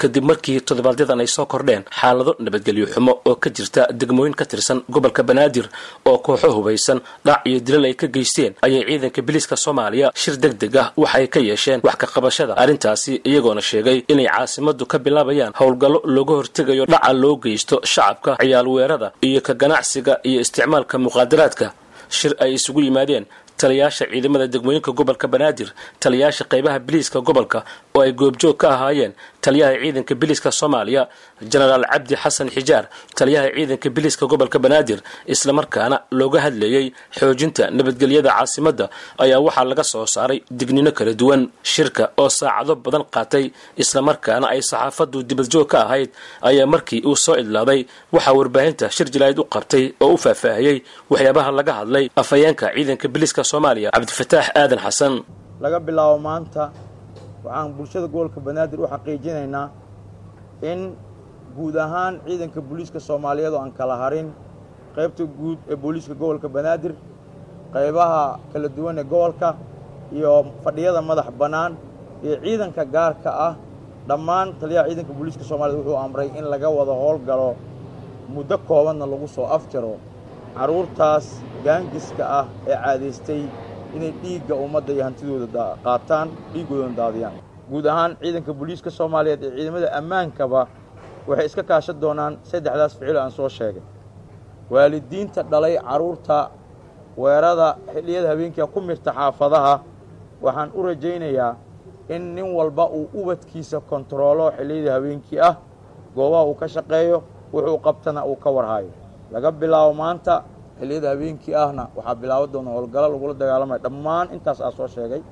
kadib markii toddobaadyadaan ay soo kordheen xaalado nabadgelyo xumo oo ka jirta degmooyin ka tirsan gobolka banaadir oo kooxo hubaysan dhac iyo dilal ay ka geysteen ayay ciidanka biliiska soomaaliya shir deg deg ah waxa ay ka yeesheen wax ka qabashada. Arrintaasi iyagoona sheegay inay caasimadu ka bilaabayaan howlgallo looga hortegayo dhaca loo geysto shacabka ciyaal weerada iyo ka ganacsiga iyo isticmaalka muqaadaraadka. Shir ay isugu yimaadeen taliyaasha ciidamada degmooyinka gobolka banaadir taliyaasha qaybaha biliiska gobolka oo ay goobjoog ka ahaayeen taliyaha ciidanka biliiska soomaaliya jenaraal cabdi xasan xijaar taliyaha ciidanka biliiska gobolka banaadir islamarkaana looga hadleeyey xoojinta nabadgelyada caasimadda ayaa waxaa laga soo saaray dignino kala duwan shirka oo saacado badan qaatay islamarkaana ay saxaafadu dibadjoog ka ahayd ayaa markii uu soo idlaaday waxaa warbaahinta shir jalaa'id u qabtay oo u faahfaahiyey waxyaabaha laga hadlay afhayeenka ciidanka biliiska soomaaliya cabdifataax aadan xasan waxaan bulshada gobolka banaadir u xaqiijinaynaa in guud ahaan ciidanka booliiska soomaaliyeed oo aan kala harin qaybta guud ee booliiska gobolka banaadir qaybaha kala duwan ee gobolka iyo fadhiyada madax bannaan iyo ciidanka gaarka ah dhammaan taliyaha ciidanka booliiska soomaaliyed wuxuu amray in laga wada howlgalo muddo koobanna lagu soo afjaro carruurtaas gaangiska ah ee caadaystay inay dhiigga ummadda iyo hantidooda qaataan dhiiggoodana daadiyaan. Guud ahaan ciidanka booliiska soomaaliyeed ee ciidamada ammaankaba waxay iska kaashan doonaan saddexdaas ficilo aan soo sheegay. Waalidiinta dhalay carruurta weerada xilliyada habeenkiia ku mirta xaafadaha waxaan u rajaynayaa in nin walba uu ubadkiisa kontaroolo xilliyada habeenkii ah goobaha uu ka shaqeeyo wuxuu qabtana uu ka warhaayo laga bilaabo maanta xilliyada habeenkii ahna waxaa bilaaban doona howlgalo lagula dagaalamaya dhammaan intaas aa soo sheegay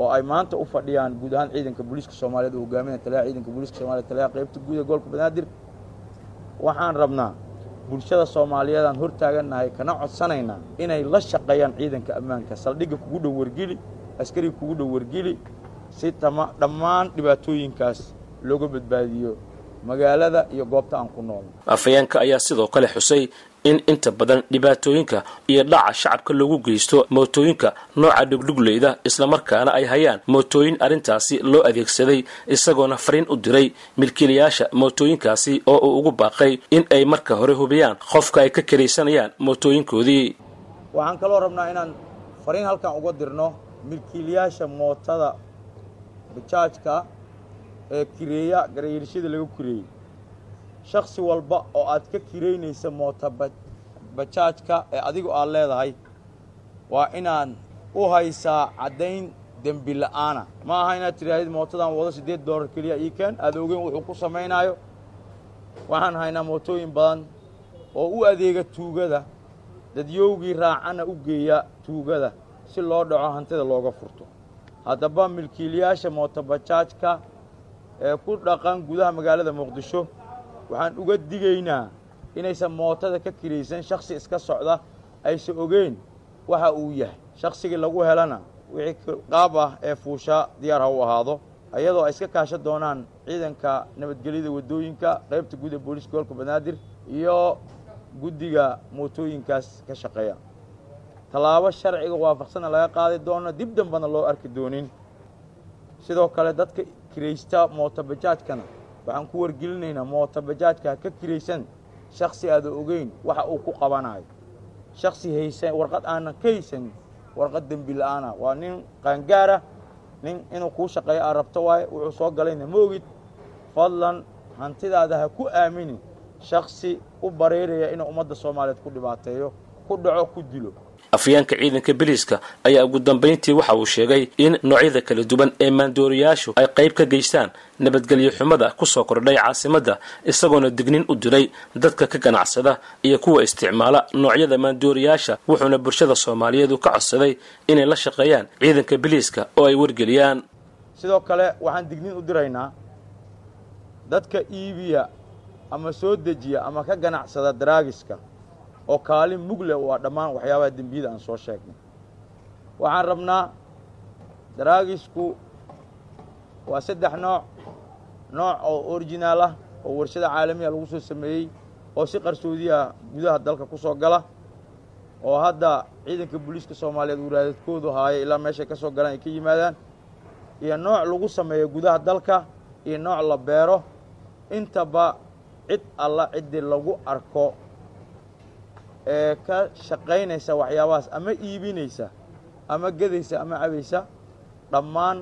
oo ay maanta u fadhiyaan guud ahaan ciidanka booliiska soomaaliyeed oo hogaaminaya taliyaha ciidanka booliiska soomaliya taliyaha qaybta guud ee gobolka banaadir waxaan rabnaa bulshada soomaaliyeedaan hor taagannahay kana codsanaynaa inay la shaqeeyaan ciidanka ammaanka. Saldhigga kugu dhow wargeli askariga kugu dhow wargeli si tama dhammaan dhibaatooyinkaas looga badbaadiyo magaalada iyo goobta aan ku noolno afhayeenka ayaa sidoo kale xusay in inta badan dhibaatooyinka iyo dhaca shacabka loogu geysto mootooyinka nooca dhugdhugleyda islamarkaana ay hayaan mootooyin arrintaasi loo adeegsaday isagoona fariin u diray milkiilayaasha mootooyinkaasi oo uu ugu baaqay in ay marka hore hubiyaan qofka ay ka karaysanayaan mootooyinkoodii. Waxaan kaloo rabnaa inaan fariin halkan uga dirno milkiilayaasha mootada bajaajka ee kireeya garayeelshada laga kireeyey shaksi walba oo aad ka kiraynaysa moota bajaajka ee adigu aad leedahay waa inaad u haysaa caddayn dembi la'aana. Ma aha inaad tidhaahdid mootadan wado siddeed dollar keliya ii keen aada ogeyn wuxuu ku samaynaayo. Waxaan haynaa mootooyin badan oo u adeega tuugada dadyowgii raacana u geeya tuugada si loo dhaco hantida looga furto. Haddaba milkiilayaasha moota bajaajka ee ku dhaqan gudaha magaalada muqdisho waxaan uga digaynaa inaysan mootada ka kiraysan shaksi iska socda aysan ogeyn waxa uu yahay. Shaksigii lagu helana wixii qaab ah ee fuushaa diyaar ha u ahaado iyadoo ay iska kaashan doonaan ciidanka nabadgelyada waddooyinka qaybta guud ee booliiska gobolka banaadir iyo guddiga mootooyinkaas ka shaqeeya. Tallaabo sharciga waafaqsana laga qaadi doono dib dambana loo arki doonin. Sidoo kale dadka kiraysta moota bajaajkana waxaan ku wargelinaynaa moota bajaajka ha ka kiraysan shaksi aada ogeyn waxa uu ku qabanayo. Shaksi haysan warqad aanan ka haysan warqad dembi la'aana. Waa nin qaangaara nin inuu kuu shaqeeyo aad rabto waaye wuxuu soo galayna ma ogid fadlan hantidaada ha ku aaminin. Shaksi u bareeraya inuu ummadda soomaaliyeed ku dhibaateeyo ku dhaco ku dilo afyeenka ciidanka biliiska ayaa ugu dambayntii waxa uu sheegay in noocyada kala duwan ee maandooriyaashu ay qayb ka geystaan nabadgelyo xumada ku soo kordhay caasimadda isagoona dignin u diray dadka ka ganacsada iyo kuwa isticmaala noocyada maandooriyaasha wuxuuna bulshada soomaaliyeed u ka codsaday inay la shaqeeyaan ciidanka biliiska oo ay wargeliyaan. Sidoo kale waxaan dignin u diraynaa dadka iibiya ama soo dejiya ama ka ganacsada daraagiska oo kaalin mugle waa dhammaan waxyaabaha dembiyada aan soo sheegnay. Waxaan rabnaa daraagisku waa saddex nooc. Nooc oo originaal ah oo warshada caalamiya lagu soo sameeyey oo si qarsoodiya gudaha dalka ku soo gala oo hadda ciidanka booliiska soomaaliyeed waraadadkoodu haaya ilaa meeshay ka soo galaan ay ka yimaadaan. Iyo nooc lagu sameeyo gudaha dalka iyo nooc la beero. Intaba cid alla ciddii lagu arko ee ka shaqaynaysa waxyaabahaas ama iibinaysa ama gedaysa ama cabaysa dhammaan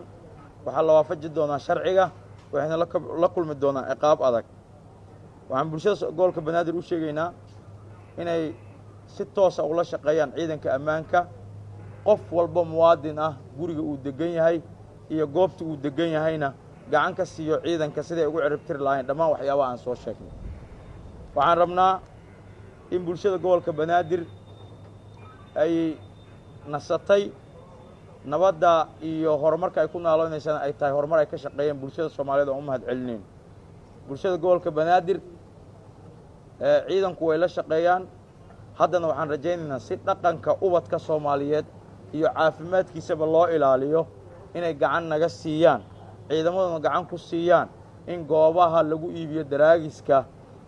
waxaa la waafaji doonaa sharciga waxayna la kulmi doonaan ciqaab adag. Waxaan bulshada gobolka banaadir u sheegaynaa inay si toosa ula shaqeeyaan ciidanka ammaanka. Qof walba muwaadin ah guriga uu deggan yahay iyo goobta uu deggan yahayna gacan ka siiyo ciidanka siday ugu ciribtiri lahayn dhammaan waxyaabaha aan soo sheegnay. Waxaan rabnaa in bulshada gobolka banaadir ay nasatay nabadda iyo horumarka ay ku naalonaysaan ay tahay horumar ay ka shaqeeyeen bulshada soomaaliyeed oon u mahad celinayn bulshada gobolka banaadir ciidanku way la shaqeeyaan. Haddana waxaan rajaynaynaa si dhaqanka ubadka soomaaliyeed iyo caafimaadkiisaba loo ilaaliyo inay gacan naga siiyaan ciidamaduna gacan ku siiyaan in goobaha lagu iibiyo daraagiska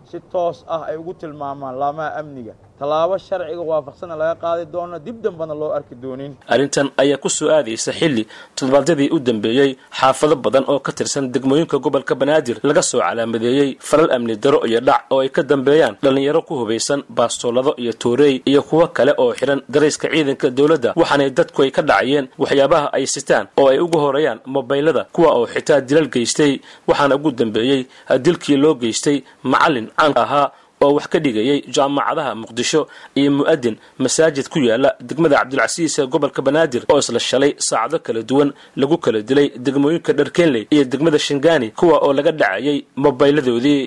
si toos ah ay ugu tilmaamaan laamaha amniga tallaabo sharciga waafaqsana laga qaadi doono dib dambana loo arki doonin. Arrintan ayaa ku soo aadaysa xilli toddobaadyadii u dambeeyey xaafado badan oo ka tirsan degmooyinka gobolka banaadir. Laga soo calaamadeeyey falal amni daro iyo dhac oo ay ka dambeeyaan dhallinyaro ku hubaysan baastoolado iyo toorey iyo kuwo kale oo xidhan darayska ciidanka dowladda. Waxaanay dadku ay ka dhacayeen waxyaabaha ay sitaan oo ay ugu horeeyaan mobaylada kuwa oo xitaa dilal geystay. Waxaana ugu dambeeyey dilkii loo geystay macallin caanka ahaa oo wax ka dhigayay jaamacadaha muqdisho iyo mu'adin masaajid ku yaalla degmada cabdilcasiis ee gobolka banaadir oo isla shalay saacado kala duwan lagu kala dilay degmooyinka dharkenley iyo degmada shingaani kuwa oo laga dhacayay mobayladoodii.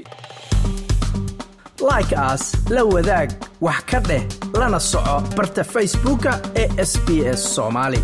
Like aas la wadaag wax ka dheh lana soco barta facebooka ee sb s soomaali